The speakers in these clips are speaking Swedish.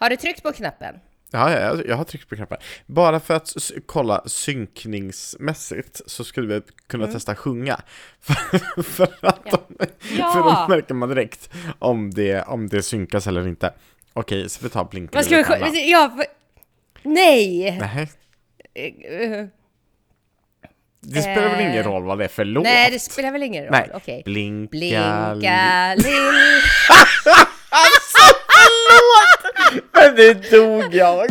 Har du tryckt på knappen? Ja, ja, jag, har tryckt på knappen. Bara för att kolla synkningsmässigt så skulle vi kunna testa sjunga. För, för, att Ja. de, Ja. för då märker man direkt om det, om det synkas eller inte. Okej, så vi tar blinka Vad ska vi sjunga? Ja, vad- nej! Nej, Eh, det spelar väl Eh, ingen roll vad det är för låt? Nej, det spelar väl ingen roll? Nej. Okej. Blinka, Blinka lill... Det dog jag!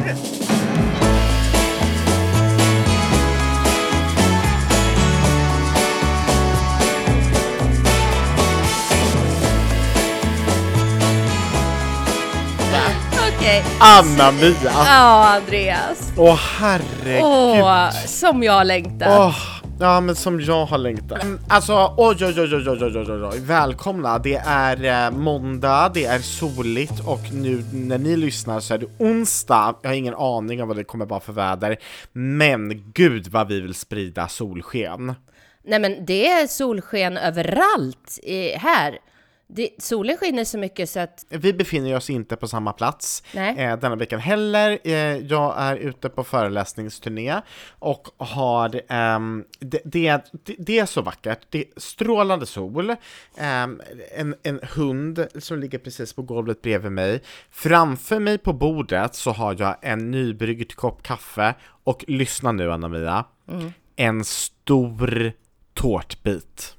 Okej. Anna-Mia! Ja, Andreas. Åh herregud! Åh, som jag längtar. Åh, ja men som jag har längtat. Mm, Alltså oj oj oj oj oj oj oj oj oj välkomna. Det är eh, måndag, det är soligt och nu när ni lyssnar så är det onsdag. Jag har ingen aning om vad det kommer vara för väder. Men gud vad vi vill sprida solsken. Nej men det är solsken överallt i, här. Det, solen skiner så mycket så att... Vi befinner oss inte på samma plats Nej. eh, denna veckan heller. Eh, jag är ute på föreläsningsturné och har, ehm, det, det, det, är så vackert, det är strålande sol, ehm, en, en hund som ligger precis på golvet bredvid mig. Framför mig på bordet så har jag en nybryggd kopp kaffe och lyssna nu Anna-Mia, en stor tårtbit.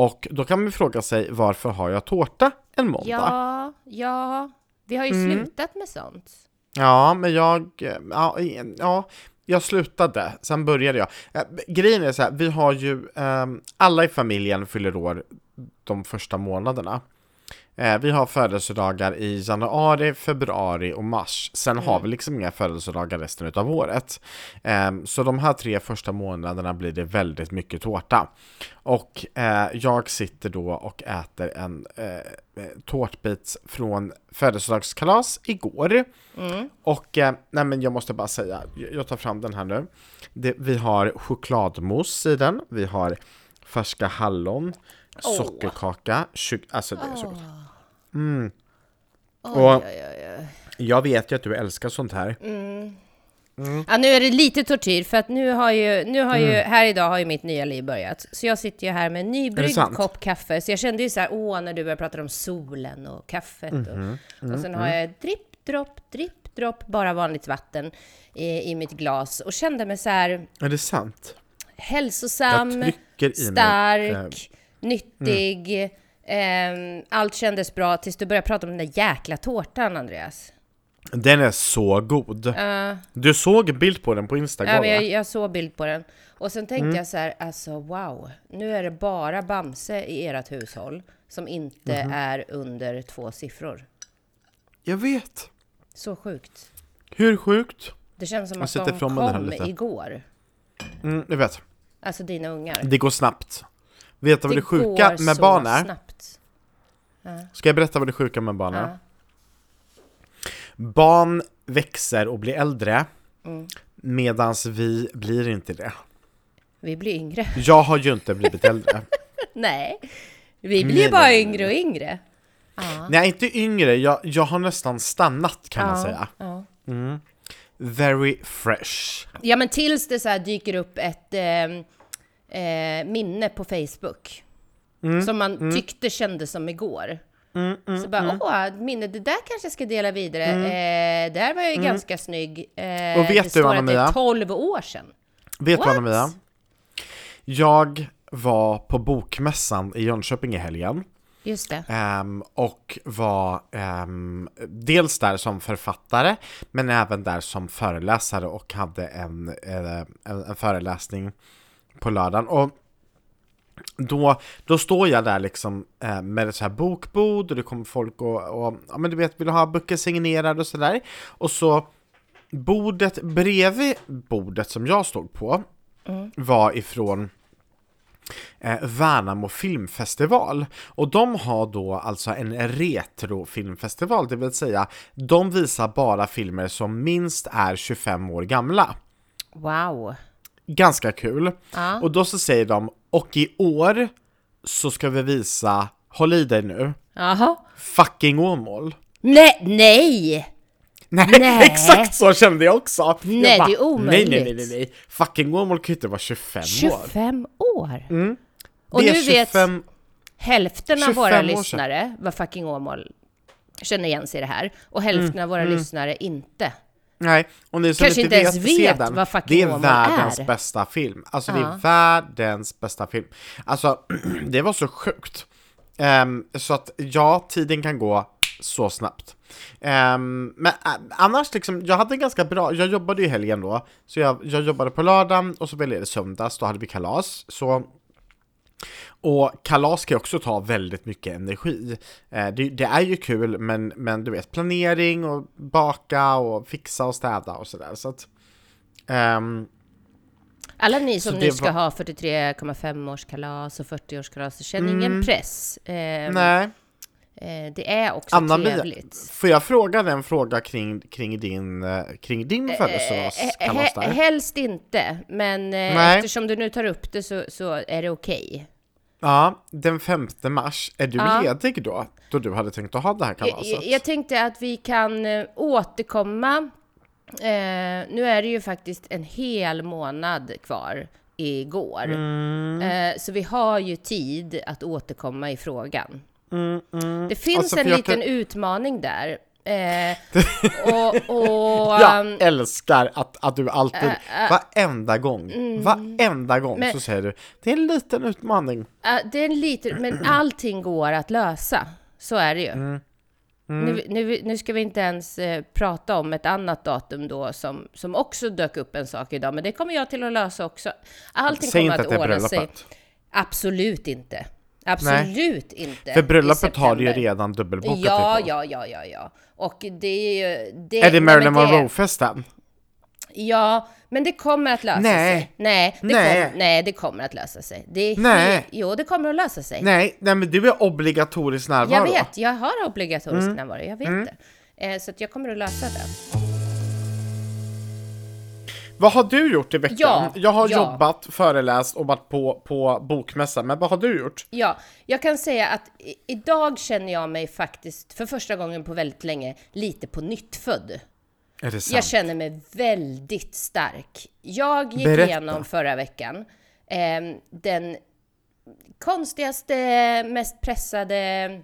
Och då kan man fråga sig varför har jag tårta en måndag? Ja, ja. Vi har ju Mm. slutat med sånt. Ja, men jag, ja, ja, jag slutade, sen började jag. Eh, Grejen är så här, vi har ju, ehm, alla i familjen fyller år de första månaderna. Eh, vi har födelsedagar i januari, februari och mars. Sen har vi liksom inga födelsedagar resten utav året. Ehm, så de här tre första månaderna blir det väldigt mycket tårta. Och eh, jag sitter då och äter en eh, tårtbit från födelsedagskalas igår. Och eh, nej men jag måste bara säga, jag tar fram den här nu. Det, vi har chokladmousse i den, vi har färska hallon, sockerkaka, alltså det är så gott. Oj, Och- oj, oj. Jag vet ju att du älskar sånt här. Ja, nu är det lite tortyr för att nu har ju, nu har ju, Mm. här idag har ju mitt nya liv börjat. Så jag sitter ju här med en nybryggd kopp kaffe. Så jag kände ju så här, åh, när du började prata om solen och kaffet. Mhm, och, och sen har jag dripp, dropp, dripp, dropp, bara vanligt vatten i, i mitt glas. Och kände mig så här Är det sant? hälsosam, i mig, stark, eh, allt kändes bra tills du började prata om den där jäkla tårtan, Andreas. Den är så god. Uh, Du såg bild på den på Instagram Ja, men jag, jag såg bild på den. Och sen tänkte Mm. jag så här, alltså wow, nu är det bara Bamse i ert hushåll som inte Mhm. är under två siffror. Jag vet. Så sjukt. Hur sjukt? Det känns som Jag att de kom igår. Mm, jag vet. Alltså dina ungar. Det går snabbt. Vet du vad det, sjuka med barn är? snabbt. Ska jag berätta vad det sjuka med barn är? Ja. Barn växer och blir äldre Mm. medans vi blir inte det. Vi blir yngre. Jag har ju inte blivit äldre. Nej, vi blir ju bara yngre och yngre. Ja. Nej, inte yngre. Jag, jag har nästan stannat kan man säga. Ja. Very fresh. ja, men tills det så dyker upp ett ehm, eh, minne på Facebook. Mm, Som man tyckte kändes som igår. så bara, åh, minne, det där kanske jag ska dela vidare. Eh, där var jag ju ganska snygg. Eh, Mm. Och vet det du, står att det är 12 år sedan. Vet du What? Anna-Mia? Jag var på bokmässan i Jönköping i helgen. Just det. Ehm, och var ehm, dels där som författare men även där som föreläsare och hade en, eh, en, en föreläsning på lördagen. Och då, då står jag där liksom eh, med ett så här bokbord och det kommer folk och, och ja men du vet, vill du ha böcker signerade och sådär. Och så bordet bredvid bordet som jag stod på var ifrån eh, Värnamo filmfestival. Och de har då alltså en retrofilmfestival, det vill säga de visar bara filmer som minst är 25 år gamla. Wow. Ganska kul. Ja. Och då så säger de, och i år så ska vi visa, håll i dig nu, Jaha. fucking Åmål. Nej, nej! Nej, Nej. exakt så kände jag också! Nej, jag det är omöjligt. Nej, nej, nej, nej. Fucking Åmål kan ju inte vara 25, år. 25 år! Mm. Och nu vet 25, hälften av 25 våra lyssnare vad fucking Åmål känner igen sig i det här. Och hälften Mm, av våra lyssnare inte. Nej, och ni som Kanske inte ens vet, vet den, vad fucking det är Åmål världens är. bästa film. Alltså det Ja. är världens bästa film. Alltså, det var så sjukt. Ehm, så att ja, tiden kan gå så snabbt. Ehm, men äh, annars liksom, jag hade ganska bra, jag jobbade ju helgen då, så jag, jag jobbade på lördagen och så jag ledig söndags, då hade vi kalas. Så och kalas kan ju också ta väldigt mycket energi. Eh, det, det är ju kul, men, men du vet, planering och baka och fixa och städa och sådär. Så att, ehm, Alla ni som nu ska var- ha 43,5-årskalas och 40-årskalas, känn ingen press. Eh, Mm. nej. Eh, det är också Anna-Mia, trevligt. får jag fråga en fråga kring, kring din, eh, kring din födelsedagskalas Eh, där? helst inte, men Nej. eftersom du nu tar upp det så, så är det okej. Ja, den 5 mars, är du Ja. ledig då? Då du hade tänkt att ha det här Jag, kalaset? jag, jag tänkte att vi kan återkomma. Eh, nu är det ju faktiskt en hel månad kvar igår. Mm. Eh, så vi har ju tid att återkomma i frågan. Det finns Alltså, en liten kan- utmaning där. Eh, och, och, Jag ehm, älskar att, att du alltid, Äh, äh, varenda gång, varenda gång Men- så säger du det är en liten utmaning. äh, det är en liten, men allting går att lösa. Så är det ju. Mm. Nu, nu, nu ska vi inte ens eh, prata om ett annat datum då som, som också dök upp en sak idag, men det kommer jag till att lösa också. Allting Säg kommer inte att att det är ordna sig. bröllopet. Absolut inte. Absolut inte. För bröllopet har ju redan dubbelbokat Ja, på. ja, ja, ja, ja. Och det är ju... Det, Är det nej, Marilyn Monroe-festen? Ja, men det kommer att lösa Nej. sig. Nej, det Nej. Kom, nej, det kommer att lösa sig. Det är Nej. Helt, jo, det kommer att lösa sig. Nej, nej men du är obligatorisk närvaro. Jag vet, jag har obligatorisk Mm. närvaro, jag vet det. Eh, så att jag kommer att lösa det. Vad har du gjort i veckan? Ja, jag har ja. jobbat, föreläst och varit på, på bokmässa, men vad har du gjort? Ja, jag kan säga att i, idag känner jag mig faktiskt för första gången på väldigt länge lite på nyttfödd. Är det sant? Jag känner mig väldigt stark. Jag gick Berätta. igenom förra veckan eh, den konstigaste, mest pressade...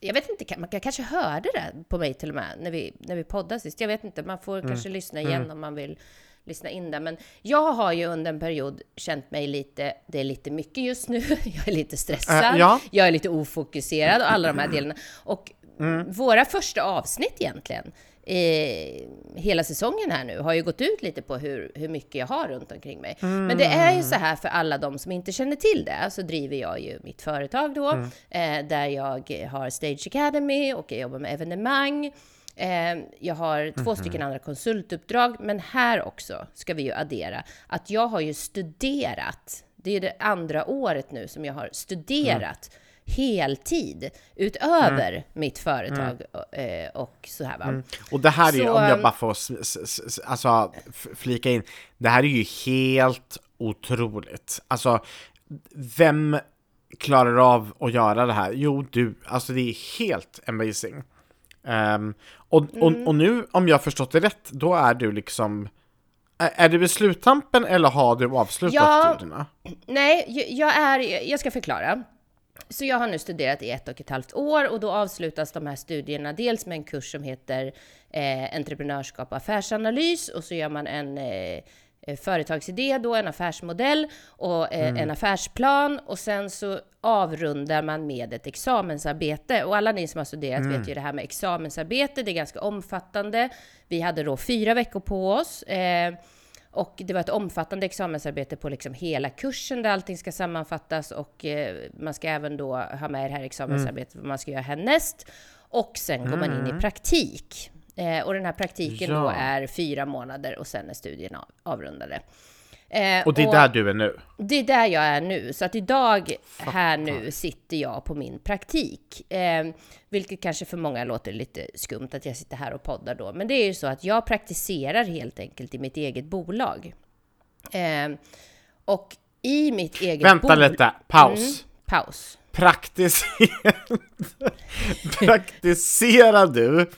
Jag vet inte, man kanske hörde det på mig till och med när vi, när vi poddade sist. Jag vet inte, man får Mm. kanske lyssna igen om man vill lyssna in det. Men jag har ju under en period känt mig lite, det är lite mycket just nu. Jag är lite stressad, Äh, ja. jag är lite ofokuserad och alla de här delarna. Och våra första avsnitt egentligen, eh, hela säsongen här nu, har ju gått ut lite på hur, hur mycket jag har runt omkring mig. Men det är ju så här för alla de som inte känner till det, så driver jag ju mitt företag då, eh, där jag har Stage Academy och jag jobbar med evenemang. Eh, jag har två stycken andra konsultuppdrag, men här också ska vi ju addera att jag har ju studerat. Det är det andra året nu som jag har studerat heltid utöver mitt företag eh, och så här va. Och det här är ju, om jag ehm, bara får alltså, flika in, det här är ju helt otroligt. Alltså, vem klarar av att göra det här? Jo, du, alltså det är helt amazing. Ehm, och, och, Mm. och nu, om jag har förstått det rätt, då är du liksom, är, är du vid sluttampen eller har du avslutat Ja. studierna? Nej, jag- jag är, jag ska förklara. Så jag har nu studerat i ett och ett halvt år och då avslutas de här studierna dels med en kurs som heter eh, entreprenörskap och affärsanalys och så gör man en eh, företagsidé då, en affärsmodell och eh, en affärsplan och sen så avrundar man med ett examensarbete. Och alla ni som har studerat vet ju det här med examensarbete, det är ganska omfattande. Vi hade då fyra veckor på oss. Eh, och det var ett omfattande examensarbete på liksom hela kursen där allting ska sammanfattas och eh, man ska även då ha med det här examensarbetet vad man ska göra härnäst. Och sen går man in i praktik. Eh, och den här praktiken då Ja. är fyra månader och sen är studierna av, avrundade. Eh, Och det är där du är nu? det är där jag är nu. Så att idag, här nu, sitter jag på min praktik. Eh, vilket kanske för många låter lite skumt att jag sitter här och poddar då. Men det är ju så att jag praktiserar helt enkelt i mitt eget bolag. Eh, och i mitt eget Vänta bol- lite, paus. Mm, paus. Praktiserar, praktiserar du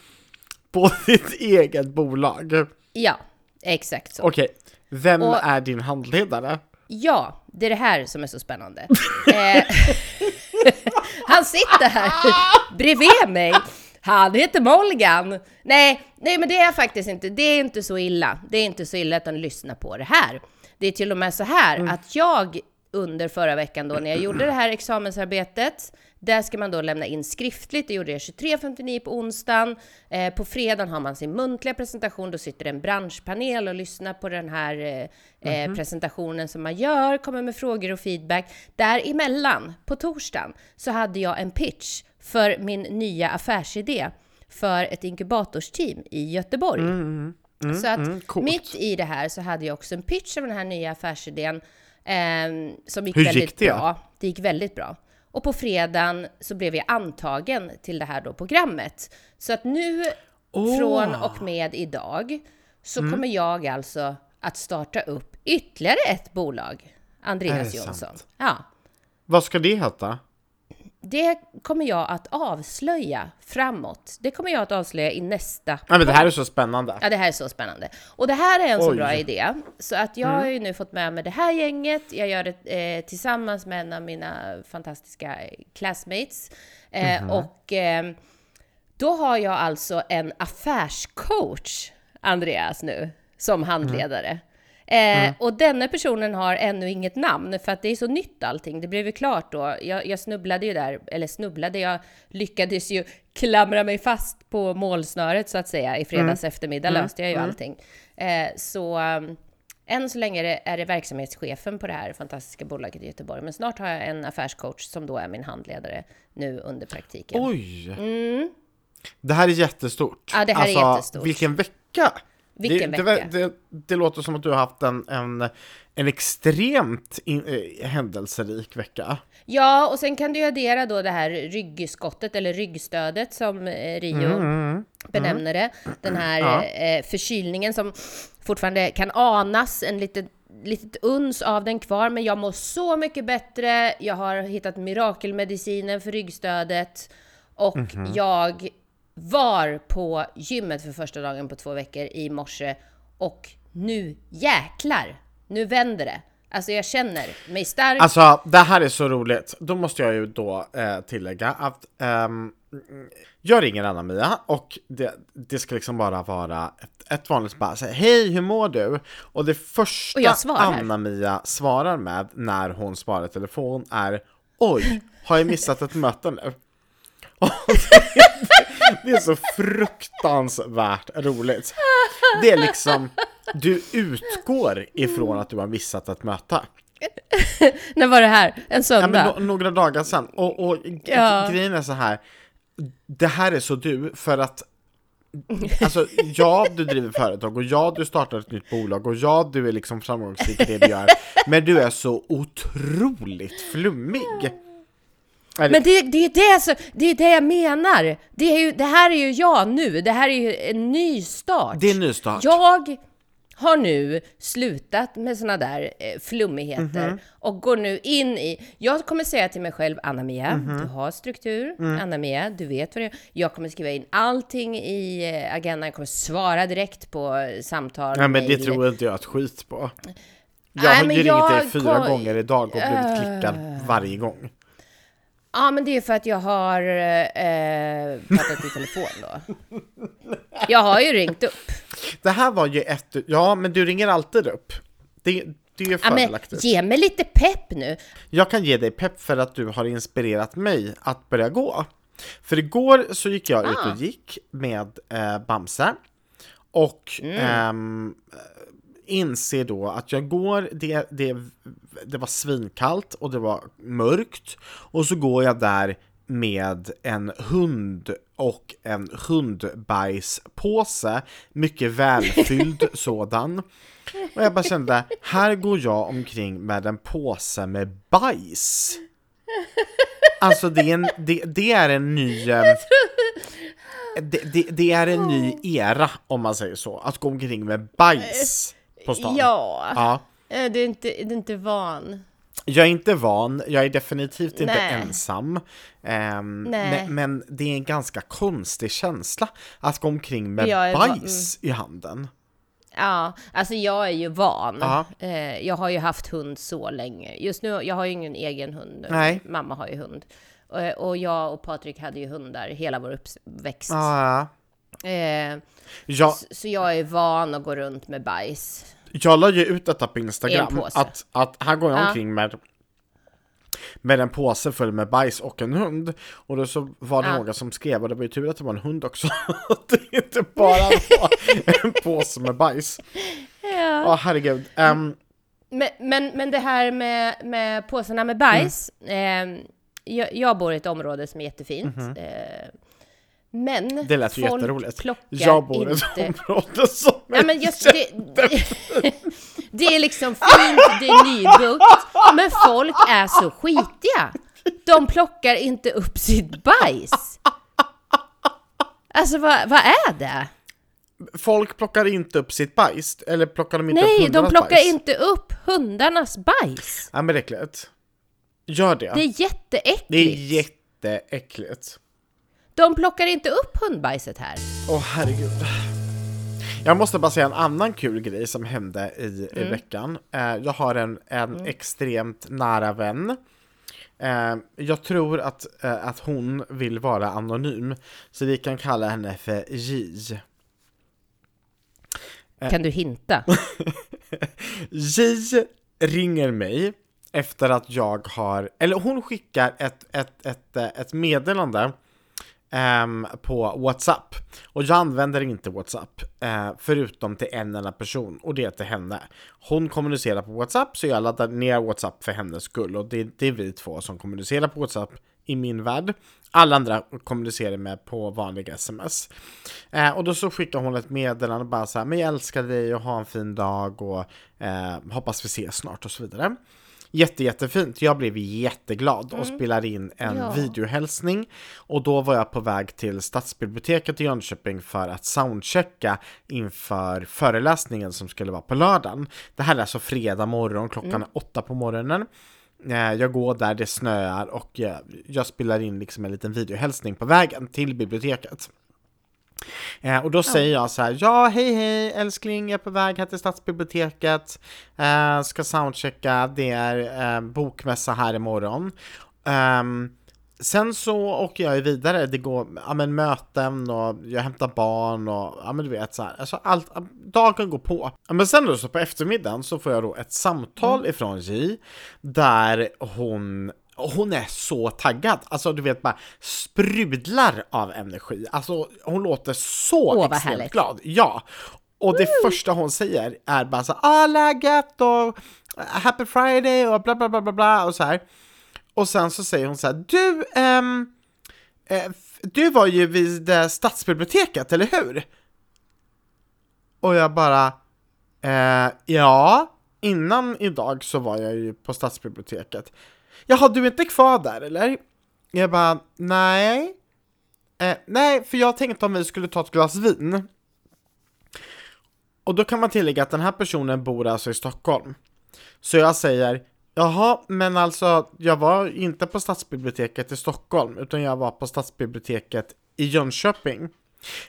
på ditt eget bolag. Ja, exakt så. Okej, vem Och- är din handledare? Ja, det är det här som är så spännande. eh, han sitter här bredvid mig. Han heter Molgan. Nej, nej, men det är faktiskt inte. Det är inte så illa. Det är inte så illa att han lyssnar på det här. Det är till och med så här att jag under förra veckan då när jag gjorde det här examensarbetet, där ska man då lämna in skriftligt. Det gjorde jag 23.59 på onsdagen. Eh, på fredagen har man sin muntliga presentation. Då sitter en branschpanel och lyssnar på den här eh, eh, presentationen som man gör, kommer med frågor och feedback. Däremellan, på torsdagen, så hade jag en pitch för min nya affärsidé för ett inkubatorsteam i Göteborg. så att mm, coolt. mitt i det här så hade jag också en pitch av den här nya affärsidén ehm, som gick Hur gick väldigt det? bra. Det gick väldigt bra. Och på fredagen så blev jag antagen till det här då programmet. Så att nu från och med idag så Mm. kommer jag alltså att starta upp ytterligare ett bolag. Andreas Jonsson. sant? Ja. Vad ska det heta? Det kommer jag att avslöja framåt. Det kommer jag att avslöja i nästa Nej men det här är så spännande. Ja, det här är så spännande. Och det här är en så Oj. bra idé, så att jag har ju nu fått med mig det här gänget. Jag gör det eh, tillsammans med en av mina fantastiska classmates. Eh, Och eh, då har jag alltså en affärscoach, Andreas, nu, som handledare. Eh, Och denna personen har ännu inget namn, för att det är så nytt allting. Det blev ju klart då. Jag, jag snubblade ju där, eller snubblade, jag lyckades ju klamra mig fast på målsnöret så att säga. I fredags eftermiddag löste jag ju allting. Eh, så um, än så länge är det, är det verksamhetschefen på det här fantastiska bolaget i Göteborg. Men snart har jag en affärscoach som då är min handledare nu under praktiken. Oj! Det här är jättestort. Mm. Ja, det här är alltså, jättestort. Vilken vecka! Vilken det, vecka. Det, det, det låter som att du har haft en, en, en extremt in, eh, händelserik vecka. Ja, och sen kan du addera då det här ryggskottet eller ryggstödet som eh, Rio benämner det. Den här Ja. eh, förkylningen som fortfarande kan anas, en litet, litet uns av den kvar, men jag mår så mycket bättre. Jag har hittat mirakelmedicinen för ryggstödet och jag var på gymmet för första dagen på två veckor i morse och nu jäklar, nu vänder det. Alltså jag känner mig stark. Alltså, det här är så roligt. Då måste jag ju då eh, tillägga att ehm, jag ringer Anna-Mia och det, det ska liksom bara vara ett, ett vanligt bara säga hej, hur mår du? Och det första. Anna-Mia svarar med när hon svarar telefon är oj, har jag missat ett möte nu? Det- är så fruktansvärt roligt. Det är liksom, du utgår ifrån att du har missat ett möte. När var det här? En Ja, söndag? men no- några dagar sedan. Och, och Ja. grejen är så här. Det här är så du, för att Alltså, ja, du driver företag och ja, du startar ett nytt bolag och ja, du är liksom framgångsrik i det du gör. Men du är så otroligt flummig. Men det, det, är det, så, det är det jag menar! Det, är ju, det här är ju jag nu, det här är ju en ny start. det är en nystart. Jag har nu slutat med såna där eh, flummigheter Mhm. och går nu in i... Jag kommer säga till mig själv, Anna-Mia, Mhm. du har struktur. Mm. Anna-Mia, du vet vad det är. Jag kommer skriva in allting i eh, agendan, jag kommer svara direkt på eh, samtal, Nej, men det mejl. tror inte jag ett skit på. Jag Nej, har ju ringt jag dig fyra gånger idag och blivit klickad varje gång. Ja, men det är för att jag har eh, pratat i telefon då. Jag har ju ringt upp. Det här var ju ett... Ja, men du ringer alltid upp. Det, det är ju Ja, fördelaktigt. ge mig lite pepp nu. Jag kan ge dig pepp för att du har inspirerat mig att börja gå. För igår så gick jag ut Ah. och gick med eh, Bamse och Mm. ehm, inser då att jag går, det, det, det var svinkallt och det var mörkt och så går jag där med en hund och en hundbajspåse, mycket välfylld sådan. Och jag bara kände, här går jag omkring med en påse med bajs. Alltså det är en, det, det är en ny... eh, Det, det, det är en ny era om man säger så, att gå omkring med bajs på stan. Ja, Ja. Eh, du är inte, du är inte van. Jag är inte van, jag är definitivt inte Nej. ensam. Nej. men, men det är en ganska konstig känsla att gå omkring med va- mm. bajs i handen. Ja, alltså jag är ju van. Ja. Eh, jag har ju haft hund så länge. Just nu, jag har ju ingen egen hund. Nej. Mamma har ju hund. Eh, och jag och Patrik hade ju hundar hela vår uppväxt. Ja, Eh, så, så jag är van att gå runt med bajs. Jag la ju ut detta på Instagram, att, att här går omkring med med en påse full med bajs och en hund. Och då så var det Ja. några som skrev, och det var ju tur att det var en hund också, det inte bara var en påse med bajs. Ja. Ja, herregud. Ehm, Men, men, men det här med, med påsarna med bajs. Mm. Eh, jag, jag bor i ett område som är jättefint. Eh, men det lät ju folk jätteroligt. plockar Jag bor i inte... ett område som Ja, men just det, det, det är liksom fint, det är nybyggt, men folk är så skitiga. De plockar inte upp sitt bajs. Alltså vad, vad är det? Folk plockar inte upp sitt bajs, eller plockar de inte upp Nej, de hundarnas plockar bajs? inte upp hundarnas bajs. Ja men det är äckligt. Gör det. Det är jätteäckligt. Det är jätteäckligt. De plockar inte upp hundbajset här. Åh herregud. Jag måste bara säga en annan kul grej som hände i, i Mm. veckan. Eh, jag har en, en extremt nära vän. Eh, jag tror att, eh, att hon vill vara anonym, så vi kan kalla henne för J. Kan du hinta? J ringer mig efter att jag har, eller hon skickar ett, ett, ett, ett meddelande ehm, på WhatsApp. Och jag använder inte WhatsApp, eh, förutom till en enda person, och det är till henne. Hon kommunicerar på WhatsApp, så jag laddar ner WhatsApp för hennes skull, och det, det är vi två som kommunicerar på WhatsApp i min värld. Alla andra kommunicerar med på vanliga sms. Eh, och då så skickar hon ett meddelande bara så här, men jag älskar dig och ha en fin dag och eh, hoppas vi ses snart och så vidare. Jätte, jättefint. Jag blev jätteglad och spelade in en Ja. videohälsning. Och då var jag på väg till Stadsbiblioteket i Jönköping för att soundchecka inför föreläsningen som skulle vara på lördagen. Det här är alltså fredag morgon, klockan är åtta på morgonen. Eh, Jag går där, det snöar och jag, jag spelar in liksom en liten videohälsning på vägen till biblioteket. Eh, och då säger jag så här, ja hej hej älskling, jag är på väg här till stadsbiblioteket, eh, ska soundchecka, det är eh, bokmässa här imorgon. Ehm, sen så åker jag vidare, det går ja, men, möten och jag hämtar barn och ja men du vet så här, alltså allt, dagen går på. Ja, men sen då så på eftermiddagen så får jag då ett samtal ifrån J där hon hon är så taggad, alltså du vet bara sprudlar av energi. Alltså hon låter så Åh, extremt härligt. glad. Ja. Och det första hon säger är bara så ah läget och happy friday och bla bla bla bla bla och så här. Och sen så säger hon så här, du, ehm, eh, f- du var ju vid eh, stadsbiblioteket, eller hur? Och jag bara, eh, ja, innan idag så var jag ju på stadsbiblioteket. Jaha, du är inte kvar där eller? Jag bara, nej. Eh, nej, för jag tänkte om vi skulle ta ett glas vin. Och då kan man tillägga att den här personen bor alltså i Stockholm. Så jag säger, jaha, men alltså jag var inte på stadsbiblioteket i Stockholm, utan jag var på stadsbiblioteket i Jönköping.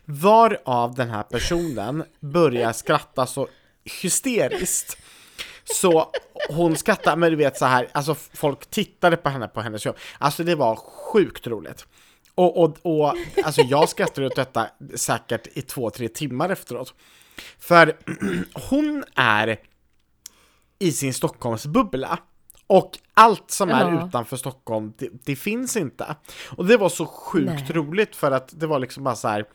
Varav den här personen börjar skratta så hysteriskt. Så hon skrattar, men du vet så här, alltså folk tittade på henne på hennes jobb. Alltså det var sjukt roligt. Och, och, och alltså jag skrattade åt detta säkert i två, tre timmar efteråt. För hon är i sin Stockholmsbubbla. Och allt som är Ja. utanför Stockholm, det, det finns inte. Och det var så sjukt Nej. roligt för att det var liksom bara så här.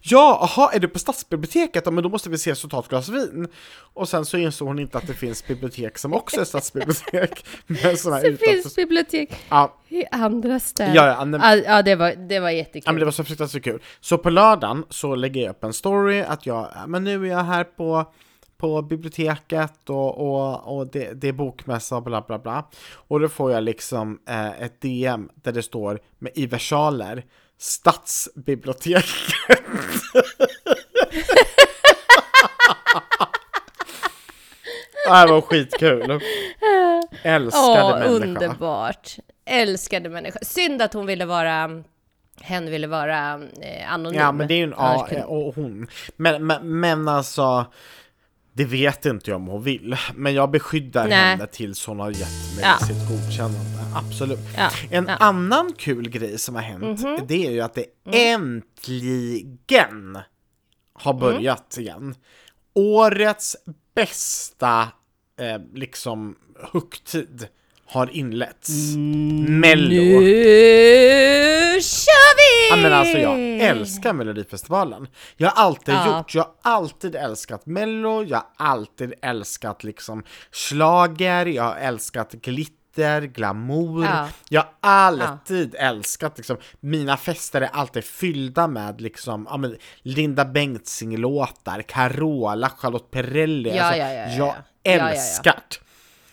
Ja, aha, är du på stadsbiblioteket? Ja, men då måste vi ta ett glas vin. Och sen så insåg hon inte att det finns bibliotek som också är stadsbibliotek. Men såna Det utanför... finns bibliotek Ja, i andra städer. ja, ja, nej, Ja, ja det, var, det var jättekul. Ja men det var så fruktansvärt kul. Så på lördagen så lägger jag upp en story att jag, ja, men nu är jag här på, på biblioteket och, och, och det, det är bokmässa och bla bla bla. Och då får jag liksom eh, ett DM där det står med i versaler Stadsbiblioteket. det här var skitkul. Älskade Åh, människa. underbart! Älskade människa. Synd att hon ville vara... Hen ville vara eh, anonym. Ja, men det är ju en, Annars ja, och hon. Men, men, men alltså, det vet inte jag om hon vill. Men jag beskyddar Nej. henne tills hon har gett mig Ja. sitt godkännande. Absolut. Ja, En ja. annan kul grej som har hänt, Mhm. det är ju att det Mm. äntligen har börjat igen. Årets bästa eh, liksom högtid har inletts. Mm. Mello. Nu kör vi! Ja, men alltså jag älskar Melodifestivalen. Jag har alltid Ja. gjort, jag har alltid älskat Mello, jag har alltid älskat liksom slager, jag har älskat glitter, glamour. Ja. Jag har alltid älskat liksom, mina fester är alltid fyllda med liksom, ja men Linda Bengtzing-låtar, Carola, Charlotte Perrelli. Ja, alltså, ja, ja, ja, jag ja.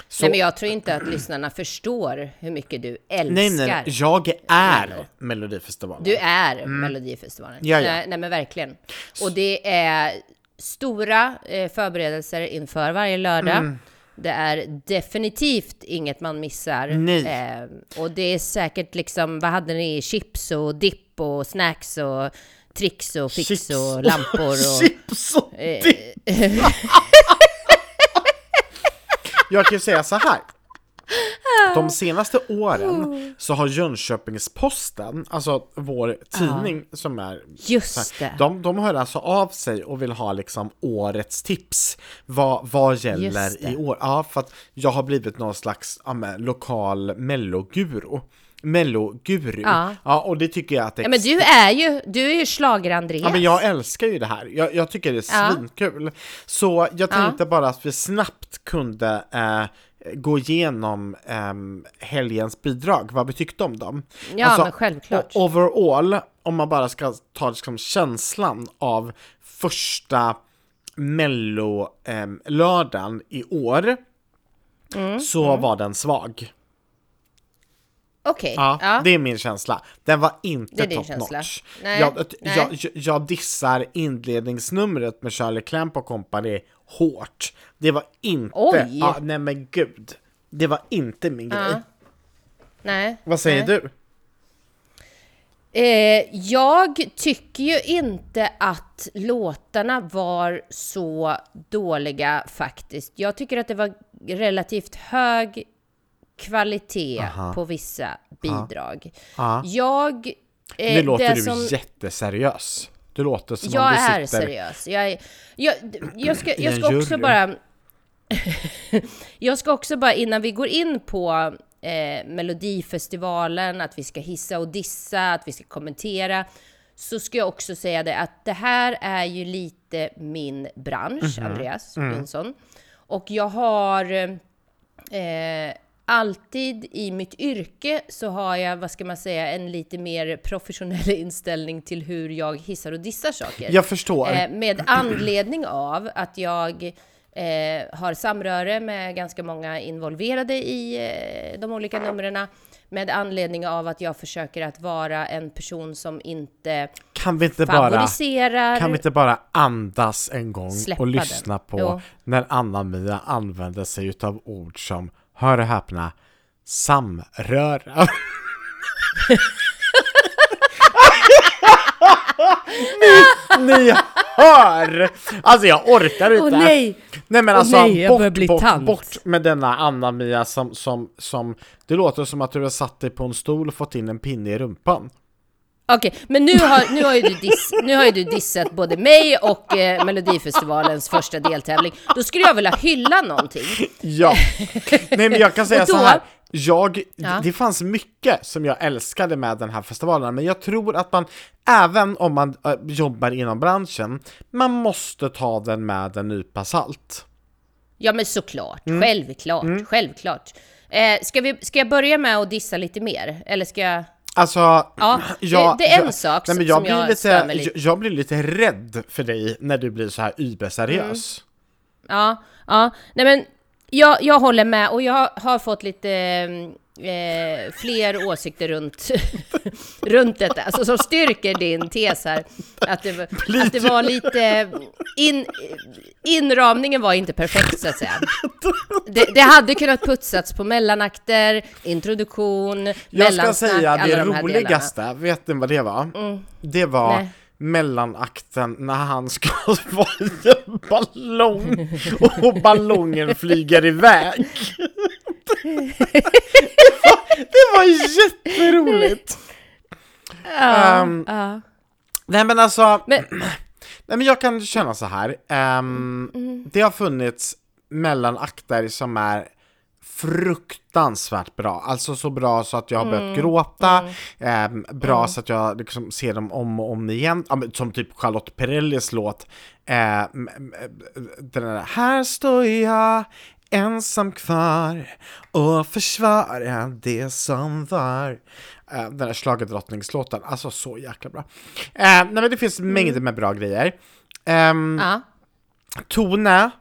Så, Nej, men jag tror inte att lyssnarna förstår hur mycket du älskar. nej, nej, jag är. Melodifestivalen. Du är Melodifestivalen. Mm. Ja, ja. Nej, nej, men verkligen. Och det är stora eh, förberedelser inför varje lördag. Mm. Det är definitivt inget man missar. Eh, och det är säkert liksom, vad hade ni? Chips och dipp och snacks och tricks och fix Chips och lampor och... Chips och eh, dipp. Jag kan ju säga så här. De senaste åren så har Jönköpings-Posten, alltså vår tidning som är Just det. de, de hör alltså av sig och vill ha liksom årets tips. Vad, vad gäller i år? Ja, för att jag har blivit någon slags ja, men, lokal melloguru. Melloguru. Ja. ja, och det tycker jag att det Ja, men du är ju, du är ju schlager-Andreas. Ja men jag älskar ju det här, jag, jag tycker det är Ja. svinkul. Så jag tänkte bara att vi snabbt kunde eh, gå igenom ehm, helgens bidrag, vad vi tyckte om dem. Alltså, Ja, men självklart. Overall, om man bara ska ta liksom känslan av första mello-lördagen i år, Mm, så var den svag. Okej, Ja, ja. det är min känsla. Den var inte top känsla. notch. Nej, jag, nej. Jag, jag, dissar inledningsnumret med Charlie Clamp och company hårt. Det var inte... Oj! Ja, nej men gud. Det var inte min grej. Ja. Nej. Vad säger nej. du? Eh, jag tycker ju inte att låtarna var så dåliga faktiskt. Jag tycker att det var relativt hög kvalitet Aha. på vissa bidrag. Ja. Jag... eh, Nu låter du som- jätteseriös. Du låter som Jag om du är sitter... seriös. Jag, är, jag, jag ska, jag ska också bara... jag ska också bara, innan vi går in på eh, Melodifestivalen, att vi ska hissa och dissa, att vi ska kommentera, så ska jag också säga det att det här är ju lite min bransch, Mhm. Andreas Mm. Jonsson. Och jag har eh, alltid i mitt yrke så har jag, vad ska man säga, en lite mer professionell inställning till hur jag hissar och dissar saker. Jag förstår. Eh, med anledning av att jag eh, har samröre med ganska många involverade i eh, de olika numren. Med anledning av att jag försöker att vara en person som inte Kan vi inte bara... favoriserar... Kan vi inte bara andas en gång Släppa och den. lyssna på Jo. när Anna-Mia använder sig utav ord som, hör och häpna, samröra. ni, ni hör! Alltså jag orkar inte. Åh nej! Nej men Åh alltså, nej, jag börjar bort, bort, tant. bort med denna Anna-Mia som, som, som, det låter som att du har satt dig på en stol och fått in en pinne i rumpan. Okej, men nu har, nu, har ju du diss, nu har ju du dissat både mig och eh, Melodifestivalens första deltävling. Då skulle jag vilja hylla någonting. Ja, nej men jag kan säga då- så här. Jag, Ja. det fanns mycket som jag älskade med den här festivalen, men jag tror att man, även om man äh, jobbar inom branschen, man måste ta den med en nypa salt. Ja men såklart, Mm. självklart, självklart. Eh, ska, vi, ska jag börja med att dissa lite mer? Eller ska jag... Alltså, Ja, det- det är en sak nej, men som jag, blir jag lite, lite- jag, jag blir lite rädd för dig när du blir så här überseriös. Ja, ja. Nej men jag, jag håller med och jag har fått lite, mm, eh, fler åsikter runt, runt detta, alltså som styrker din tes här. Att det, att det var lite... In, inramningen var inte perfekt så att säga. Det, det hade kunnat putsats på mellanakter, introduktion, Jag ska säga det de här delarna. Mm. roligaste, vet ni vad det var? Det var Nej. mellanakten när han ska vara i en ballong och ballongen flyger iväg. det var jätteroligt! Ja, Ehm, ja. Nej men alltså, Men, nej men jag kan känna så här. ehm, Mm. Det har funnits mellanakter som är fruktansvärt bra, alltså så bra så att jag har Mm. börjat gråta, ehm, bra så att jag liksom ser dem om och om igen, som typ Charlotte Perrellis låt, eh, den där Här står jag ensam kvar och försvarar det som var. Eh, den där schlagerdrottningslåten, alltså så jäkla bra. Eh, nej men det finns mängder med bra grejer. Ehm, ja. Tone,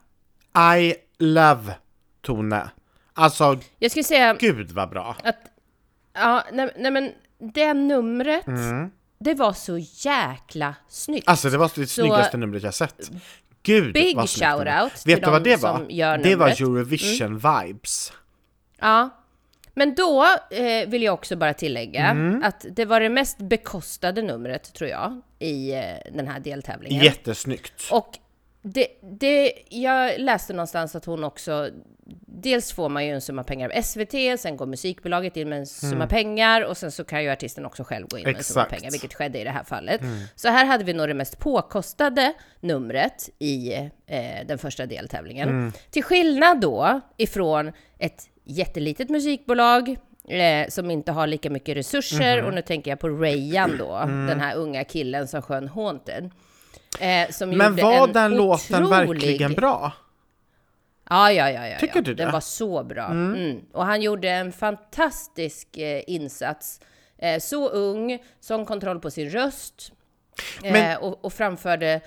I love Tone. Alltså, Jag skulle säga gud vad bra. att, ja, nej, nej men det numret, det var så jäkla snyggt. Mm. Alltså det var det snyggaste numret jag sett. Gud Big vad snyggt shout-out Vet du vad de det var? Det var. Mm. Eurovision-vibes. Ja. Men då eh, vill jag också bara tillägga Mm. att det var det mest bekostade numret, tror jag, i eh, den här deltävlingen. Jättesnyggt. Och det, det, jag läste någonstans att hon också, dels får man ju en summa pengar av SVT, sen går musikbolaget in med en summa pengar och sen så kan ju artisten också själv gå in med en summa Mm. Pengar, vilket skedde i det här fallet. Mm. Så här hade vi nog det mest påkostade numret i eh, den första deltävlingen. Mm. Till skillnad då ifrån ett jättelitet musikbolag eh, som inte har lika mycket resurser, Mhm. och nu tänker jag på Rayan då, Mm. den här unga killen som sjöng Haunted. Eh, som Men var en den låten otrolig- verkligen bra? Ja, ja, ja. ja Tycker ja. du det? Den var så bra. Mm. Och han gjorde en fantastisk eh, insats. Eh, så ung, sån kontroll på sin röst eh, Men- och, och framförde eh,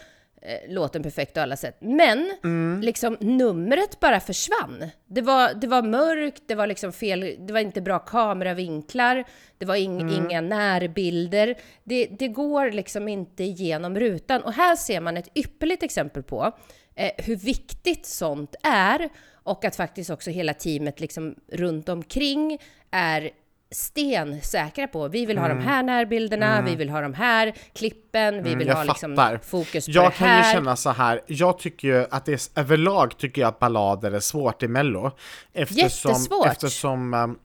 låten perfekt på alla sätt. Men Mm. liksom numret bara försvann. Det var, det var mörkt, det var liksom fel, det var inte bra kameravinklar, det var ing, Mm. inga närbilder. Det, det går liksom inte igenom rutan. Och här ser man ett ypperligt exempel på eh, hur viktigt sånt är och att faktiskt också hela teamet liksom runt omkring är stensäkra på. Vi vill ha de här närbilderna, vi vill ha de här klippen, vi vill jag ha liksom fattar. fokus på Jag det kan ju här. känna så här, jag tycker ju att det är, överlag tycker jag att ballader är svårt i mello. Eftersom, Jättesvårt. eftersom um,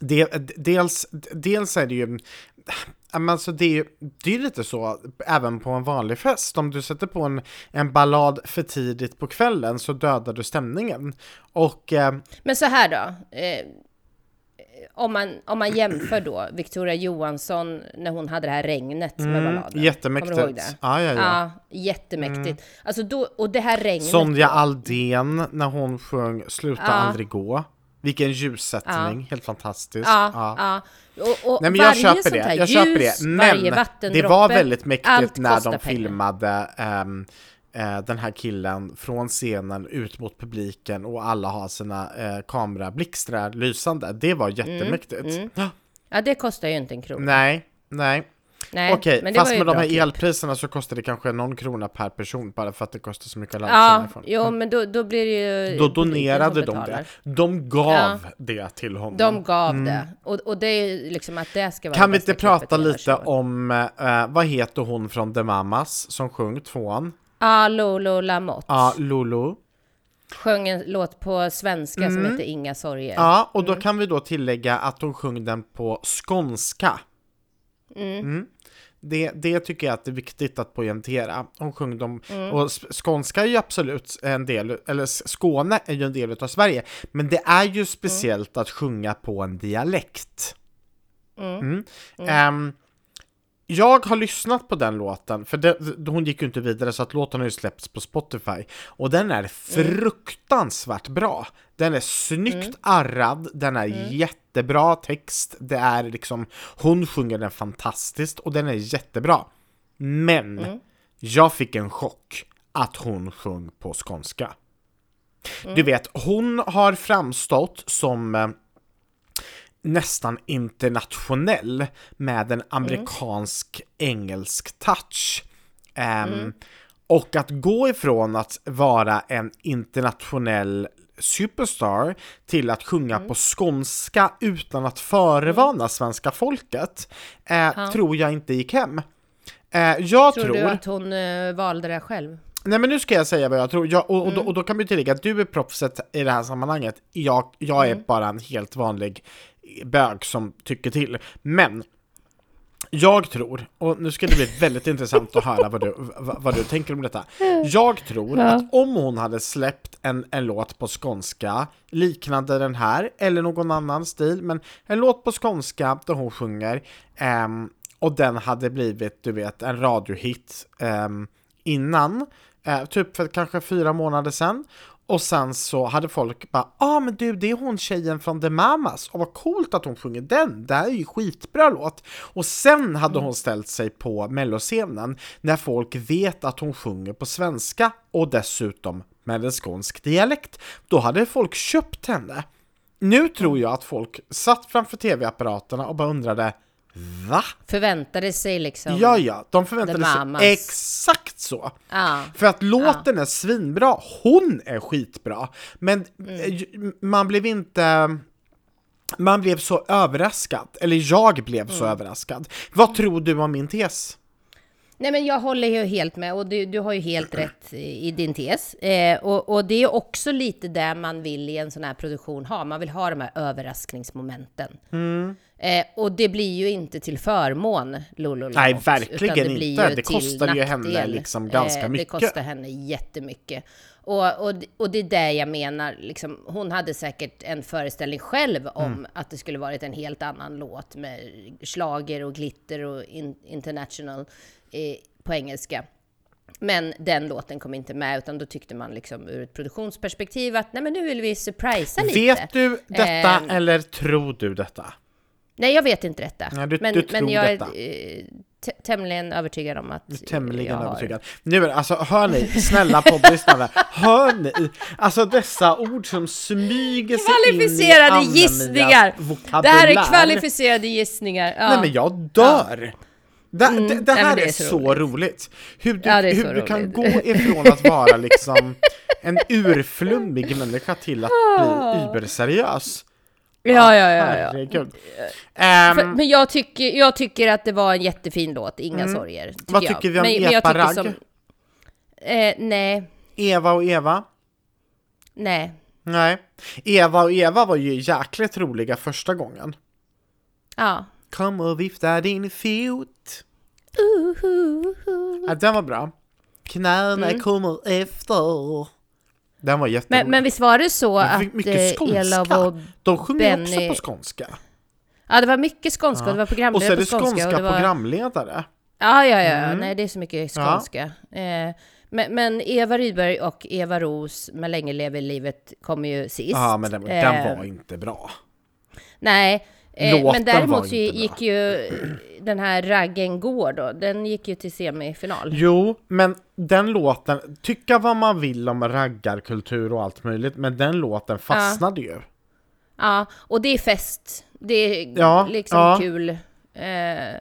det, dels, dels är det ju men Alltså det, är ju- det är ju lite så även på en vanlig fest. Om du sätter på en, en ballad för tidigt på kvällen så dödar du stämningen. Och eh, Men så här då. Eh, om, man, om man jämför då Victoria Johansson när hon hade det här regnet med balladen. Mm, jättemäktigt. Kommer du ihåg det? Ja, ja, ja. Ja, jättemäktigt. Alltså då, och det här regnet. Sonja då, Aldén när hon sjöng Sluta Ja. aldrig gå. Vilken ljussättning, helt fantastiskt. Ja, Ja. ja. Och, och Nej men jag köper det, jag ljus, köper det. varje Men det var väldigt mäktigt när de filmade ehm, eh, den här killen från scenen ut mot publiken och alla har sina eh, kamerablixtrar lysande. Det var jättemäktigt. Ja, Ja, det kostar ju inte en krona. nej, nej. Nej, Okej, fast med de här klipp. elpriserna så kostar det kanske någon krona per person bara för att det kostar så mycket att ladda Ja, iPhone. jo, men då, då blir det ju Då donerade de betalar. det. De gav Ja. det till honom. De gav det. Och, och det är ju liksom att det ska vara Kan vi inte prata lite om, eh, vad heter hon från The Mamas som sjöng tvåan? Ja, Lolo Lamotte. Ja, Lulu. Sjöng en låt på svenska som heter Inga sorger. Mm. Ja, och då Mm. kan vi då tillägga att hon sjöng den på skånska. Mm. Mm. Det, det tycker jag att det är viktigt att poängtera. Hon sjöng dem, Mm. och skånska är ju absolut en del, eller Skåne är ju en del av Sverige, men det är ju speciellt att sjunga på en dialekt. Mm. Ehm, jag har lyssnat på den låten, för det, hon gick ju inte vidare så att låten har ju släppts på Spotify. Och den är fruktansvärt bra. Den är snyggt arrad, den är jättebra text, det är liksom, hon sjunger den fantastiskt och den är jättebra. Men jag fick en chock att hon sjöng på skånska. Du vet, hon har framstått som eh, nästan internationell med en amerikansk-engelsk touch. Ehm, Och att gå ifrån att vara en internationell superstar till att sjunga på skånska utan att förevarna svenska folket eh, tror jag inte gick hem. Eh, jag Tror, tror... du att hon eh, valde det själv? Nej men nu ska jag säga vad jag tror, jag, och, och, då, och då kan vi tillägga att du är proffset i det här sammanhanget. Jag, jag är bara en helt vanlig bög som tycker till. Men jag tror, och nu ska det bli väldigt intressant att höra vad du, vad, du tänker om detta. Jag tror att om hon hade släppt en, en låt på skånska, liknande den här, eller någon annan stil, men en låt på skånska där hon sjunger, ehm, och den hade blivit, du vet, en radiohit ehm, innan, eh, typ för kanske fyra månader sedan. Och sen så hade folk bara, ah, men du det är hon tjejen från The Mamas, och vad coolt att hon sjunger den, det här är ju skitbra låt. Och sen hade hon ställt sig på melloscenen när folk vet att hon sjunger på svenska och dessutom med en skånsk dialekt. Då hade folk köpt henne. Nu tror jag att folk satt framför tv-apparaterna och bara undrade, va? Förväntade sig liksom... Ja, ja, de förväntade sig exakt så. Ja. För att låten är svinbra, hon är skitbra, men Mm. man blev inte... Man blev så överraskad, eller jag blev så Mm. överraskad. Vad tror du om min tes? Nej men jag håller ju helt med och du, du har ju helt rätt i i din tes. Eh, och, och det är också lite det man vill i en sån här produktion ha. Man vill ha de här överraskningsmomenten. Mm. Eh, och det blir ju inte till förmån Lolo Nej, verkligen det inte. Det kostar ju henne liksom ganska Det mycket. kostar henne jättemycket. Och, och, och det är det jag menar, liksom, hon hade säkert en föreställning själv om Mm. att det skulle varit en helt annan låt med slager och glitter och in, international eh, på engelska. Men den låten kom inte med, utan då tyckte man liksom ur ett produktionsperspektiv att nej men nu vill vi surprisa lite. Vet du detta Ehm. eller tror du detta? Nej, jag vet inte detta. Nej, du- men, du men jag är detta. eh, t- tämligen övertygad om att Du är Tämligen jag har- övertygad. Nu är det, alltså hör ni, snälla poddlyssnare, hör ni? Alltså dessa ord som smyger sig Kvalificerade in i gissningar! Anna-Mias vokabulär. Det här är kvalificerade gissningar. Ja. Nej men jag dör! Det, det, det nej, men här det är, är så, roligt. roligt. Hur du, Ja, det är hur du kan gå ifrån att vara liksom en urflummig människa till att bli überseriös. Ja, ja, ja. ja. Herregud. Ehm, För, men jag tycker, jag tycker att det var en jättefin låt, Inga sorger. Tycker Mm. Vad jag. tycker vi om men, jag Epa Ragg? som- Eh, nej, Eva och Eva? nej. Nej. Eva och Eva var ju jäkligt roliga första gången. Ja. Kom och vifta din fot. Uhuhu. Ja, den var bra. Knäna kommer efter. Den var jätterolig. Men, men visst var det så att eh, skånska. Elof och... De sjunger också Benny- på skånska. Ja, det var mycket skånska och det var Och så programledare är på det skånska. skånska det var... programledare. Ja, ja, ja. Mm. Nej, det är så mycket skånska. Eh, men, men Eva Rydberg och Eva Ros med Länge lever livet kommer ju sist. Ja, men den, Eh, den var inte bra. Nej, eh, Låten men däremot så bra. gick ju den här Raggen går då, den gick ju till semifinal. Jo, men den låten, tycka vad man vill om raggarkultur och allt möjligt, men den låten fastnade ju. Ja, och det är fest. Det är Ja, liksom ja. kul. Eh,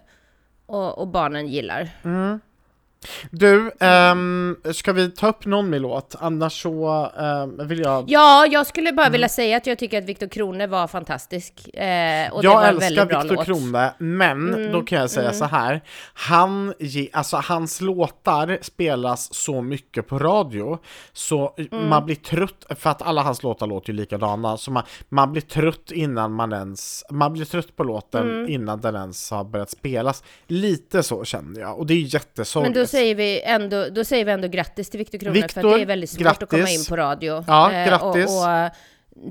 och, och barnen gillar. Du, ehm, ska vi ta upp någon mer låt? Annars så ehm, vill jag... Ja, jag skulle bara vilja säga att jag tycker att Viktor Krone var fantastisk. Eh, och det var jag en älskar väldigt bra Viktor låt. Krone, men då kan jag säga så här. Han, ge, alltså hans låtar spelas så mycket på radio, så Mm. man blir trött, för att alla hans låtar låter ju likadana, så man, man blir trött innan man ens, man blir trött på låten Mm. innan den ens har börjat spelas. Lite så känner jag, och det är jättesorgligt. Säger vi ändå, då säger vi ändå grattis till Viktor Krone, för Viktor, att det är väldigt svårt att komma grattis. in på radio. Ja, Eh, grattis. Och, och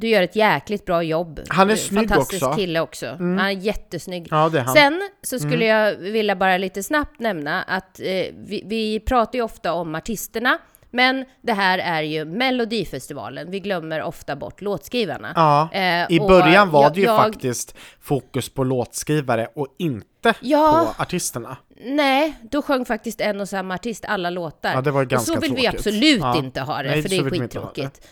du gör ett jäkligt bra jobb. Han är Du snygg Fantastisk också. Mm. kille också. Han är jättesnygg. Ja, det är han. Sen så skulle jag vilja bara lite snabbt nämna att eh, vi, vi pratar ju ofta om artisterna, men det här är ju Melodifestivalen. Vi glömmer ofta bort låtskrivarna. Ja, Eh, i och början var jag- det ju jag- faktiskt fokus på låtskrivare och inte Ja. på artisterna. Nej, då sjöng faktiskt en och samma artist alla låtar. Ja, det var och ganska så vill vi tråkigt. absolut Ja. inte ha det, Nej, för det är vi skittråkigt.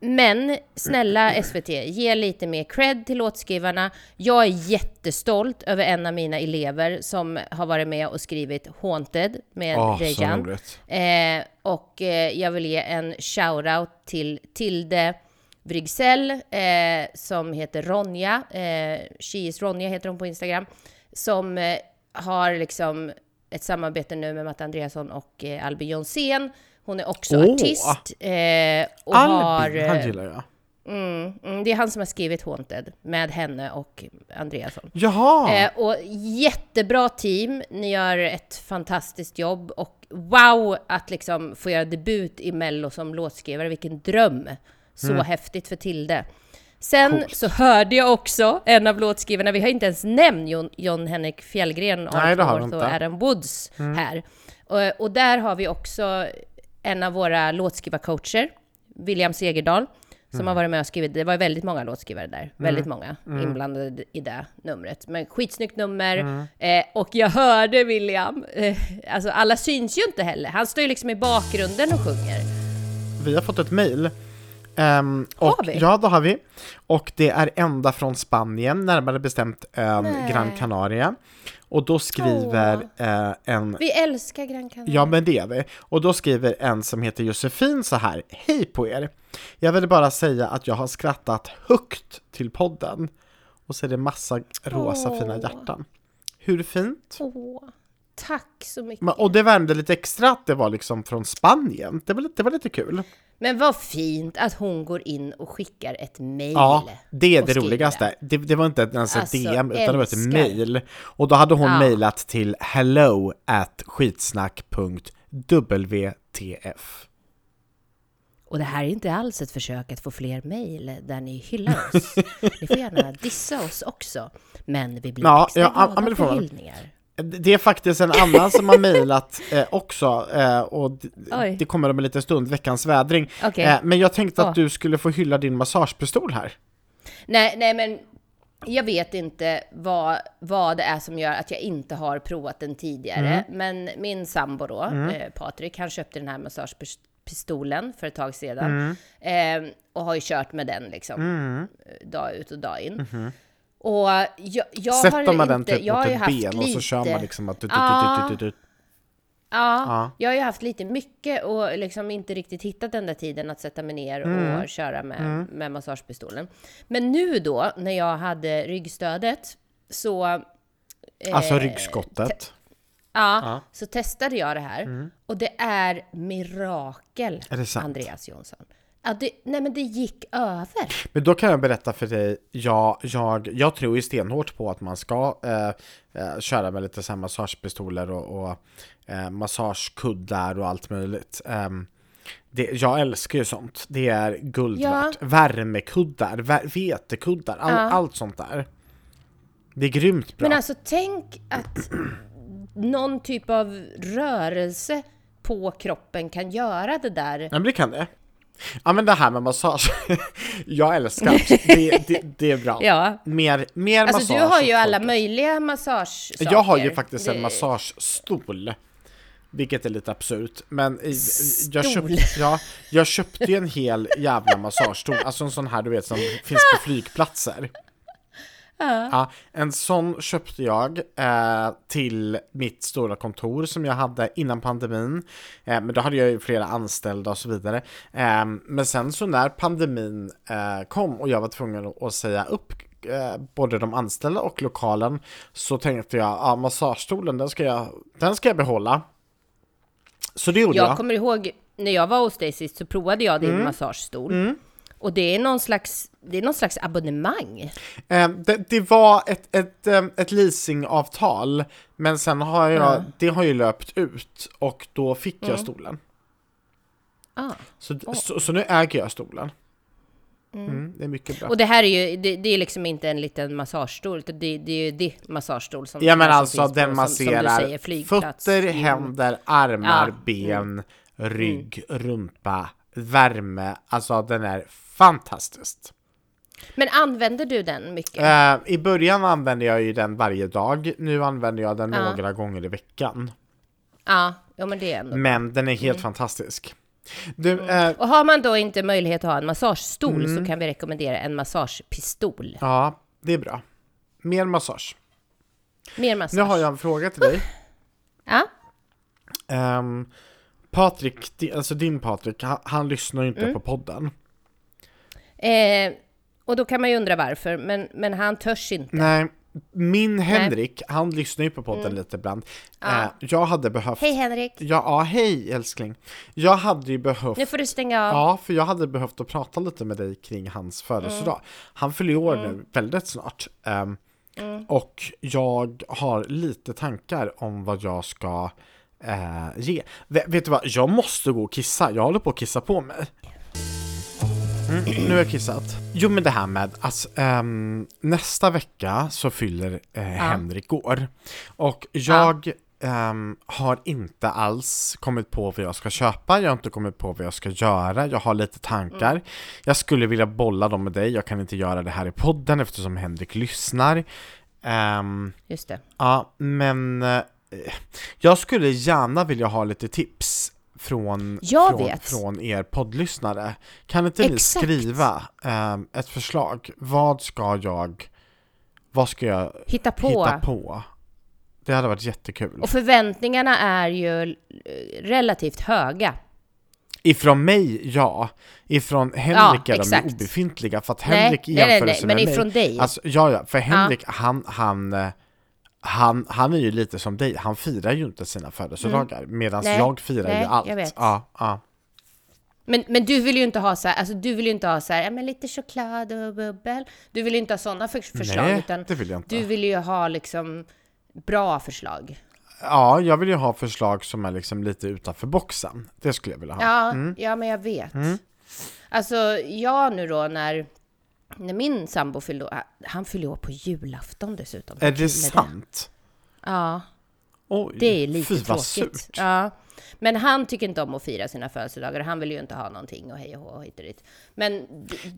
Men snälla SVT, ge lite mer cred till låtskrivarna. Jag är jättestolt över en av mina elever som har varit med och skrivit Haunted med Åh, så Rejan. Eh, och eh, jag vill ge en shout-out till Tilde Brygzell eh, som heter Ronja. Eh, She is Ronja heter hon på Instagram. Som eh, har liksom ett samarbete nu med Matte Andreasson och eh, Albin Jonsén. Hon är också Åh! artist. Eh, och har, Albin, eh, han gillar jag. mm, mm, det är han som har skrivit Haunted med henne och Andreasson. Jaha! Eh, och jättebra team, ni gör ett fantastiskt jobb och wow att liksom få göra debut i Mello som låtskrivare, vilken dröm! Så häftigt för Tilde. Sen Mm. Coolt. så hörde jag också en av låtskrivarna, vi har inte ens nämnt John, John Henrik Fjällgren, Nej, det har Art vi North och. Adam Woods här. Och, och där har vi också en av våra låtskrivarcoacher, William Segerdal, som Mm. har varit med och skrivit, det var väldigt många låtskrivare där, väldigt många Mm. inblandade i det numret. Men skitsnyggt nummer, Mm. eh, och jag hörde William, eh, alltså alla syns ju inte heller, han står ju liksom i bakgrunden och sjunger. Vi har fått ett mejl. Ehm, Har och, vi? Ja, det har vi. Och det är ända från Spanien, närmare bestämt ön Nej. Gran Canaria. Och då skriver eh, en Vi älskar Gran Canaria. Ja, men det är vi. Och då skriver en som heter Josefin så här. Hej på er! Jag vill bara säga att jag har skrattat högt till podden. Och så är det massa rosa Åh. fina hjärtan. Hur fint? Åh, tack så mycket. Men- Och det värmde lite extra att det var liksom från Spanien. Det var, lite- det var lite kul. Men vad fint att hon går in och skickar ett mejl. Ja, det är det roligaste. Det, det var inte ens ett Alltså, DM utan det var ett mail. Och då hade hon Ja. mejlat till hello at skitsnack.wtf. Och det här är inte alls ett försök att få fler mejl där ni hyllar oss. ni får gärna dissa oss också. Men vi blir Ja, extra ja, ja, glada får för hyllningar. Det är faktiskt en annan som har mejlat eh, också eh, och Oj. det kommer om en liten stund, veckans vädring. Okej. Eh, men jag tänkte att Ja. du skulle få hylla din massagepistol här. Nej, nej men jag vet inte vad, vad det är som gör att jag inte har provat den tidigare. Mm. Men min sambo då, eh, Patrik, han köpte den här massagepistolen för ett tag sedan. Mm. Eh, och har ju kört med den liksom eh, dag ut och dag in. Och jag, jag. Sätter har man den typ jag mot ett ben och så kör man liksom att... Ja. jag har ju haft lite mycket och liksom inte riktigt hittat den där tiden att sätta mig ner och köra med, med massagepistolen. Men nu då, när jag hade ryggstödet, så... eh, Alltså ryggskottet. Ja, Ja. så testade jag det här. Och det är mirakel, Är det? Andreas Jonsson. Ja, det, nej men det gick över. Men då kan jag berätta för dig, jag, jag, jag tror ju stenhårt på att man ska eh, eh, köra med lite så massagepistoler och, och eh, massagekuddar och allt möjligt. Ehm, det, jag älskar ju sånt. Det är guld Ja. värt. Värmekuddar, vä vetekkuddar, all, Ja. allt sånt där. Det är grymt bra. Men alltså tänk att någon typ av rörelse på kroppen kan göra det där. Ja, men det kan det. Ja men det här med massage, jag älskar det. Det, det är bra. Ja. Mer, mer Alltså massage. du har ju alla möjliga massagesaker. Jag har ju faktiskt en massagestol. Vilket är lite absurt. Men jag, Stol. köpt, ja, jag köpte ju en hel jävla massagestol. Alltså en sån här du vet som finns på flygplatser. Ja, en sån köpte jag eh, till mitt stora kontor som jag hade innan pandemin. Eh, men då hade jag ju flera anställda och så vidare. Eh, men sen så när pandemin eh, kom och jag var tvungen att- säga upp eh, både de anställda och lokalen så tänkte jag, ja massagestolen den ska jag, den ska jag behålla. Så det gjorde jag. Jag kommer ihåg när jag var hos dig sist så provade jag Mm. din massagestol. Och det är någon slags, det är någon slags abonnemang. Eh, det, det var ett, ett, eh, ett leasingavtal, men sen har jag, det har ju löpt ut och då fick jag stolen. Ah. Så, så, så nu äger jag stolen. Mm, det är mycket bra. Och det här är ju, det, det är liksom inte en liten massagestol, utan det, det är ju det massagestol som Ja men alltså finns på, den som- som masserar säger, flygplats. fötter, Mm. händer, armar, Ja. ben, rygg, rumpa, värme. Alltså den är fantastisk. Men använder du den mycket? Eh, I början använde jag ju den varje dag. Nu använder jag den Ja. några gånger i veckan. Ja, ja men det är ändå... Men den är helt Mm. fantastisk. Du, eh, Och har man då inte möjlighet att ha en massagestol Mm. så kan vi rekommendera en massagepistol. ja, det är bra. Mer massage. Mer massage. Nu har jag en fråga till dig. Ja, Um, Patrik, alltså din Patrik, han, han lyssnar ju inte Mm. på podden. Eh, och då kan man ju undra varför, men, men han törs inte. Nej, min Henrik, han lyssnar ju på podden lite ibland. Mm. Ja. Eh, jag hade behövt... Hej Henrik! Ja, ja, hej älskling. Jag hade ju behövt... Nu får du stänga av. Ja, för jag hade behövt att prata lite med dig kring hans födelsedag. Mm. Han fyller år nu väldigt snart. Ehm, Och jag har lite tankar om vad jag ska eh, ge. Vet, vet du vad, jag måste gå och kissa. Jag håller på att kissa på mig. Mm, nu har jag kissat. Jo men det här med, alltså, ehm, nästa vecka så fyller eh, Henrik år. Och jag ehm, har inte alls kommit på vad jag ska köpa, jag har inte kommit på vad jag ska göra, jag har lite tankar. Jag skulle vilja bolla dem med dig, jag kan inte göra det här i podden eftersom Henrik lyssnar. Ehm, Just det. Ja, men eh, jag skulle gärna vilja ha lite tips från, Jag från, vet. från er poddlyssnare. Kan inte ni Exakt. skriva eh, ett förslag? Vad ska jag, vad ska jag Hitta på. hitta på? Det hade varit jättekul. Och förväntningarna är ju eh, relativt höga. Ifrån mig, ja. Ifrån Henrik är de ju obefintliga för att Nej, Henrik i nej, nej, jämförelse nej, men med ifrån mig, dig. Alltså, ja, ja, för Henrik, han, han, eh, han, han är ju lite som dig, han firar ju inte sina födelsedagar medan Nej, jag firar nej, ju allt. jag vet. Ja, ja. Men, men du vill ju inte ha så här, alltså du vill ju inte ha så här, ja men lite choklad och bubbel. Du vill ju inte ha sådana för, förslag, Nej, utan det vill jag inte. du vill ju ha liksom bra förslag. ja, jag vill ju ha förslag som är liksom lite utanför boxen. Det skulle jag vilja ha. Ja, Mm. ja men jag vet. Alltså jag nu då när, när min sambo fyllde år, han fyllde år på julafton dessutom. Är det sant? Ja, Oj, det är lite fy, vad tråkigt. surt. Ja. Men han tycker inte om att fira sina födelsedagar. Han vill ju inte ha någonting och hej och hå hit. Men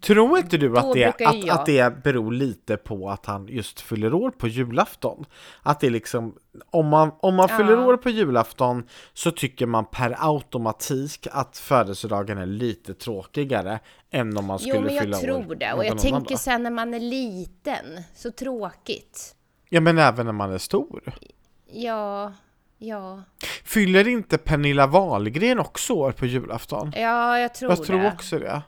Tror inte du att det, att, jag- att det beror lite på att han just fyller år på julafton? Att det liksom, om man, om man fyller Ja. år på julafton så tycker man per automatik att födelsedagen är lite tråkigare än om man skulle jo, men fylla jag år tror det. Och jag tänker sen när man är liten, så tråkigt. Ja, men även när man är stor. Ja, ja, Fyller inte Pernilla Wahlgren också år på julafton? ja, jag tror Jag det. tror också det.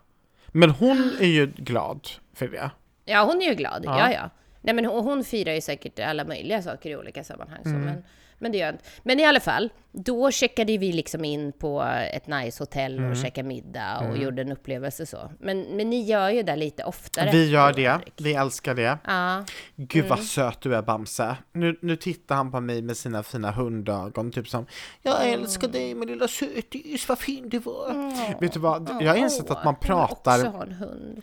Men hon är ju glad för det. Ja, hon är ju glad. Ja. Ja, ja. Nej, men hon, hon firar ju säkert alla möjliga saker i olika sammanhang. Så, Mm. men, men det gör inte. Men i alla fall, då checkade vi liksom in på ett nice hotell Mm. och käkade middag och gjorde en upplevelse så. Men, men ni gör ju det lite oftare. Vi gör det, vi älskar det. Ja, Gud Mm. vad söt du är Bamse. Nu, nu tittar han på mig med sina fina hundögon, typ som Jag älskar dig min lilla sötis, vad fin du var. Vet du vad, jag har insett att man pratar,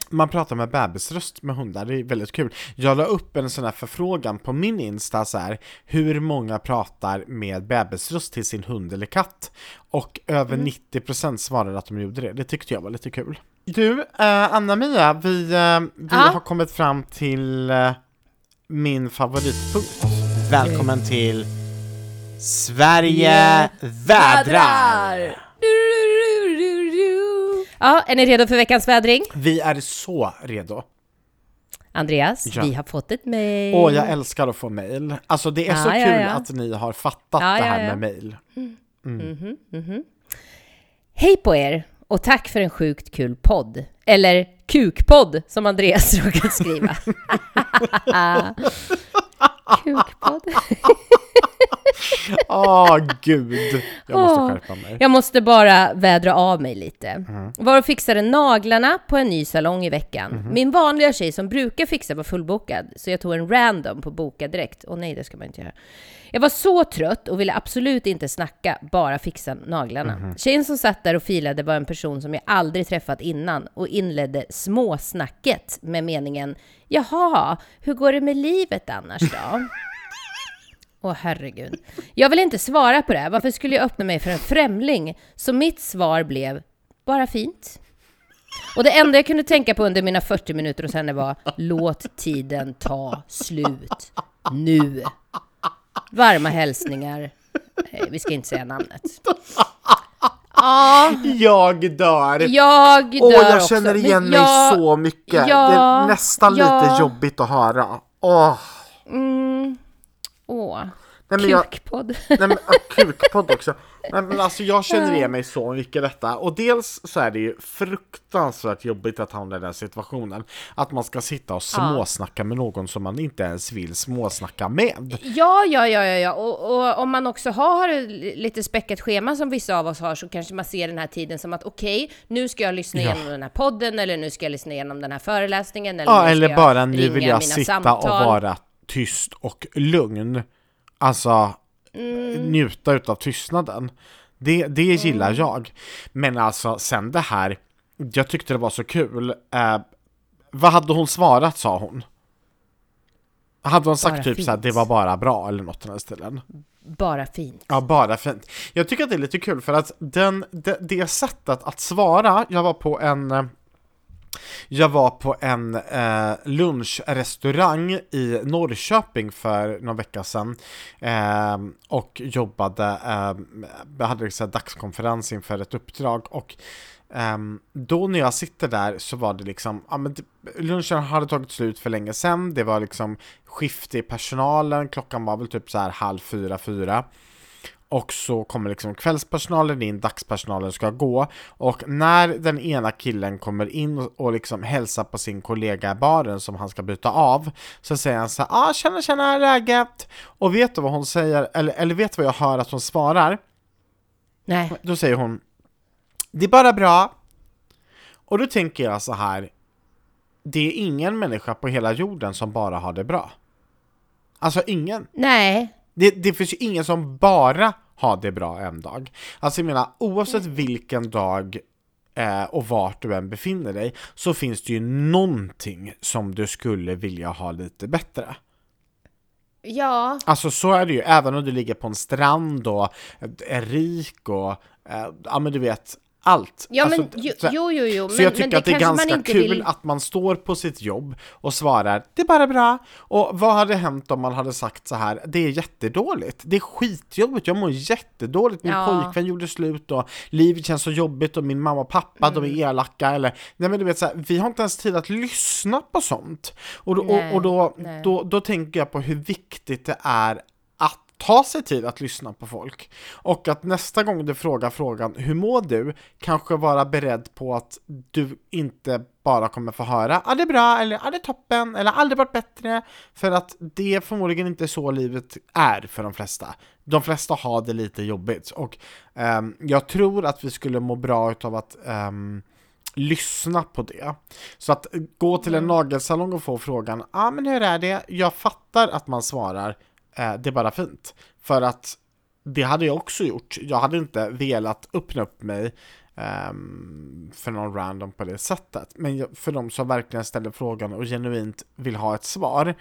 man pratar med bebisröst med hundar, det är väldigt kul. Jag la upp en sån här förfrågan på min Insta så här, hur många pratar med bebisröst till sin hund eller katt? Och över Mm. 90% svarade att de gjorde det, det tyckte jag var lite kul. Du, eh, Anna-Mia, vi, eh, vi Ja? har kommit fram till eh, min favoritpunkt. Välkommen till Sverige vädrar! Ja, är ni redo för veckans vädring? Vi är så redo. Andreas, Ja. vi har fått ett mejl. Åh, jag älskar att få mail. Alltså det är så Ja, kul ja. att ni har fattat det här med mail. Hej på er och tack för en sjukt kul podd. Eller kukpodd som Andreas råkat skriva. kukpodd. Åh, gud. Jag måste Åh. skärpa mig. Jag måste bara vädra av mig lite. Mm. Var och fixade naglarna på en ny salong i veckan. Mhm. Min vanliga tjej som brukar fixa var fullbokad, så jag tog en random på boka direkt. Och nej, det ska man inte göra. Jag var så trött och ville absolut inte snacka, bara fixa naglarna. Mhm. Tjejen som satt där och filade var en person som jag aldrig träffat innan och inledde småsnacket med meningen Jaha, hur går det med livet annars då? Åh herregud. Jag vill inte svara på det. Varför skulle jag öppna mig för en främling? Så mitt svar blev bara fint. Och det enda jag kunde tänka på under mina 40 minuter hos henne var låt tiden ta slut nu. Varma hälsningar. Eh, Vi ska inte säga namnet. Ja, Jag dör! jag dör Åh, jag också. känner igen mig jag- så mycket. ja, det är nästan ja. lite jobbigt att höra. Åh, Mm. Åh, nej men jag, kukpodd. nej men ja, kukpodd också. Nej men alltså jag känner igen mig så mycket i detta. Och dels så är det ju fruktansvärt jobbigt att hamna i den situationen. Att man ska sitta och småsnacka med någon som man inte ens vill småsnacka med. Ja, ja, ja, ja, ja. Och, och om man också har lite späckat schema som vissa av oss har så kanske man ser den här tiden som att okej, nu ska jag lyssna Ja. igenom den här podden eller nu ska jag lyssna igenom den här föreläsningen eller Ja, eller jag bara nu vill jag sitta samtal. och vara tyst och lugn. Alltså, Mm. njuta utav tystnaden. Det, det gillar jag. Men alltså, sen det här, jag tyckte det var så kul. Eh, vad hade hon svarat, sa hon? Hade hon sagt Bara typ såhär, fint. det var bara bra eller något i den här stilen? Bara fint. Ja, bara fint. Jag tycker att det är lite kul för att den, det, det sättet att svara, jag var på en eh, jag var på en eh, lunchrestaurang i Norrköping för någon vecka sedan eh, och jobbade, eh, jag hade liksom en dagskonferens inför ett uppdrag och Um, då när jag sitter där så var det liksom, ja men typ, lunchen hade tagit slut för länge sedan, det var liksom skifte i personalen, klockan var väl typ så här halv fyra, fyra. Och så kommer liksom kvällspersonalen in, dagspersonalen ska gå. Och när den ena killen kommer in och- liksom hälsar på sin kollega i baren som han ska byta av, så säger han så här, ah, tjena tjena läget? Och vet du vad hon säger, eller, eller vet du vad jag hör att hon svarar? Nej. Då säger hon, det är bara bra. Och då tänker jag så här, det är ingen människa på hela jorden som bara har det bra. Alltså ingen. Nej. Det, det finns ju ingen som bara har det bra en dag. Alltså jag menar, oavsett vilken dag eh, och vart du än befinner dig så finns det ju någonting som du skulle vilja ha lite bättre. Ja. Alltså så är det ju, även om du ligger på en strand och är rik och eh, ja men du vet allt. Ja, alltså, men jo, så- jo, jo, jo. så men, jag tycker det att det är ganska kul vill... att man står på sitt jobb och svarar det är bara bra. Och vad hade hänt om man hade sagt så här det är jättedåligt, det är skitjobbigt, jag mår jättedåligt, min Ja. pojkvän gjorde slut och livet känns så jobbigt och min mamma och pappa de Mm. är elaka eller nej men du vet så här, vi har inte ens tid att lyssna på sånt. Och då, Nej, och, och då, då, då tänker jag på hur viktigt det är ta sig tid att lyssna på folk. Och att nästa gång du frågar frågan hur mår du? Kanske vara beredd på att du inte bara kommer få höra ah, det är bra eller ah, det är toppen eller aldrig varit bättre. För att det är förmodligen inte så livet är för de flesta. De flesta har det lite jobbigt och ehm, jag tror att vi skulle må bra utav att ehm, lyssna på det. Så att gå till en nagelsalong och få frågan, ja ah, men hur är det? Jag fattar att man svarar, det är bara fint. För att det hade jag också gjort. Jag hade inte velat öppna upp mig ehm, för någon random på det sättet. Men för de som verkligen ställer frågan och genuint vill ha ett svar,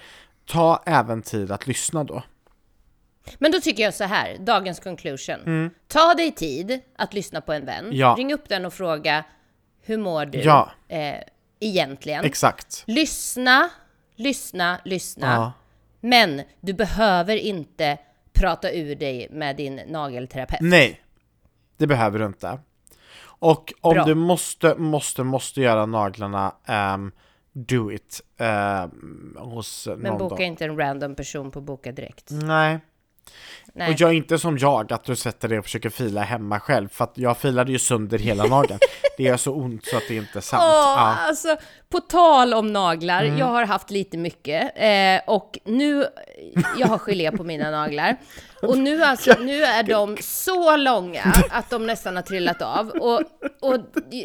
ta även tid att lyssna då. Men då tycker jag så här, dagens conclusion. Ta dig tid att lyssna på en vän. Mm. Ja. Ring upp den och fråga, hur mår du Ja. eh, egentligen? Exakt. lyssna, lyssna, lyssna. Ja. Men du behöver inte prata ur dig med din nagelterapeut. Nej, det behöver du inte. Och om Bra. du måste, måste, måste göra naglarna, ehm, do it ehm, hos Men någon boka då. inte en random person på Boka Direkt. Nej. Nej. Och gör inte som jag, att du sätter dig och försöker fila hemma själv, för att jag filade ju sönder hela nageln. det gör så ont så att det inte är sant. Åh, Ja. Mm. alltså, på tal om naglar, jag har haft lite mycket eh, och nu, jag har gelé på mina naglar. Och nu, alltså, nu är de så långa att de nästan har trillat av. Och, och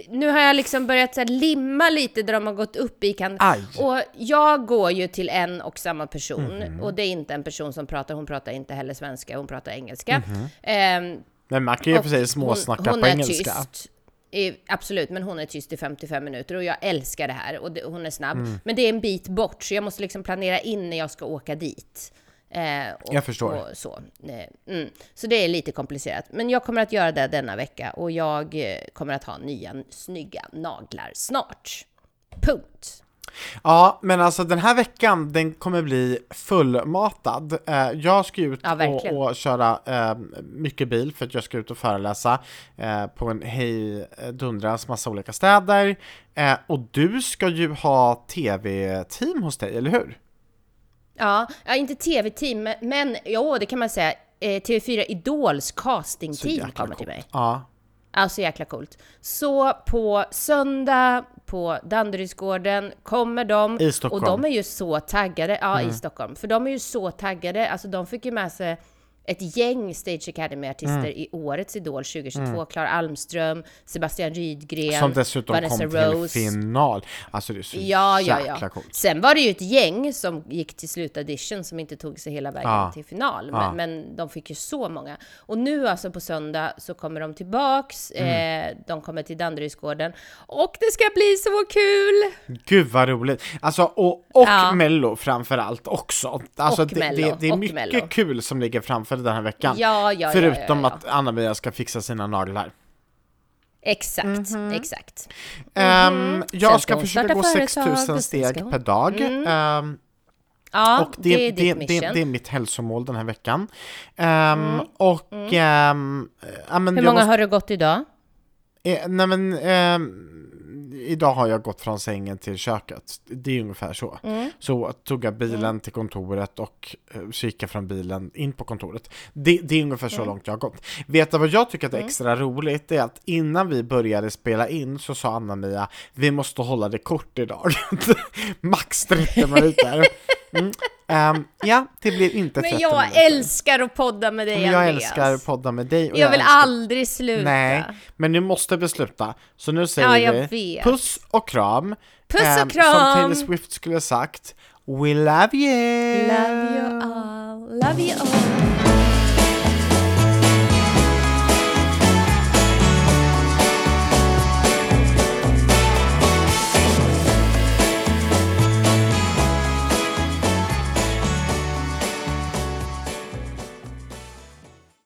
nu har jag liksom börjat så här, limma lite där de har gått upp i kant. Aj. Och jag går ju till en och samma person. Mhm. Och det är inte en person som pratar, hon pratar inte heller svenska, hon pratar engelska. Mhm. Ehm, Men man kan ju och sig småsnacka hon, hon på är engelska. Tyst. Absolut, men hon är tyst i 55 minuter och jag älskar det här och det, hon är snabb. Mm. Men det är en bit bort så jag måste liksom planera in när jag ska åka dit. Eh, och, Jag förstår. Så. Eh, mm. så det är lite komplicerat. Men jag kommer att göra det denna vecka och jag eh, kommer att ha nya snygga naglar snart. Punkt. Ja, men alltså den här veckan, den kommer bli fullmatad. Eh, jag ska ut Ja, och, och köra eh, mycket bil för att jag ska ut och föreläsa eh, på en hej dundras massa olika städer. Eh, och du ska ju ha tv-team hos dig, eller hur? Ja, ja inte tv-team, men, jo, det kan man säga. Eh, TV4 Idols Så castingteam jäkla kommer till mig. Ja. Alltså jäkla coolt. Så på söndag på Danderydsgården kommer de. I Stockholm. Mm. Och de är ju så taggade. Ja, i Stockholm. För de är ju så taggade. Alltså de fick ju med sig ett gäng Stage Academy-artister Mm. i årets Idol 2022. Klara Almström, Sebastian Rydgren, Som dessutom Vanessa kom till Rose. final. Alltså det är så Ja, ja, jäkla ja. coolt. Sen var det ju ett gäng som gick till slutaudition som inte tog sig hela vägen Ja. till final. Ja. Men, men de fick ju så många. Och nu alltså på söndag så kommer de tillbaks. Mm. Eh, de kommer till Danderydsgården. Och det ska bli så kul! Gud vad roligt! Alltså, och, och Ja. Mello framför allt också. Alltså, Och det, Mello, det, det är mycket Mello. kul som ligger framför den här veckan. Ja, ja, Förutom ja, ja, ja. att Anna-Mia ska fixa sina naglar. Exakt, exakt. Ehm, Sen jag ska försöka gå företag, 6000 och sen steg hon- per dag. Ehm, Ja, och det, det är det, det, det, är mitt hälsomål den här veckan. Ehm, Och... ehm, ja, men Hur många måste- har du gått idag? Eh, nej men, ehm, idag har jag gått från sängen till köket. Det är ungefär så. Mm. Så tog jag bilen till kontoret och eh, kikade från bilen in på kontoret. Det, det är ungefär Mm. så långt jag har gått. Vet du vad jag tycker att är extra roligt? Det är att innan vi började spela in så sa Anna-Mia vi måste hålla det kort idag. Max 30 minuter. Ehm, ja, det blev inte 30 Men jag minuter. älskar att podda med dig Men jag Andreas. älskar att podda med dig. och Jag vill älskar- aldrig sluta. Nej, men nu måste vi sluta. Så nu säger Ja, jag vi vet. puss och kram. Puss och Ehm, kram. Som Taylor Swift skulle ha sagt, We love you! Love you all, love you all.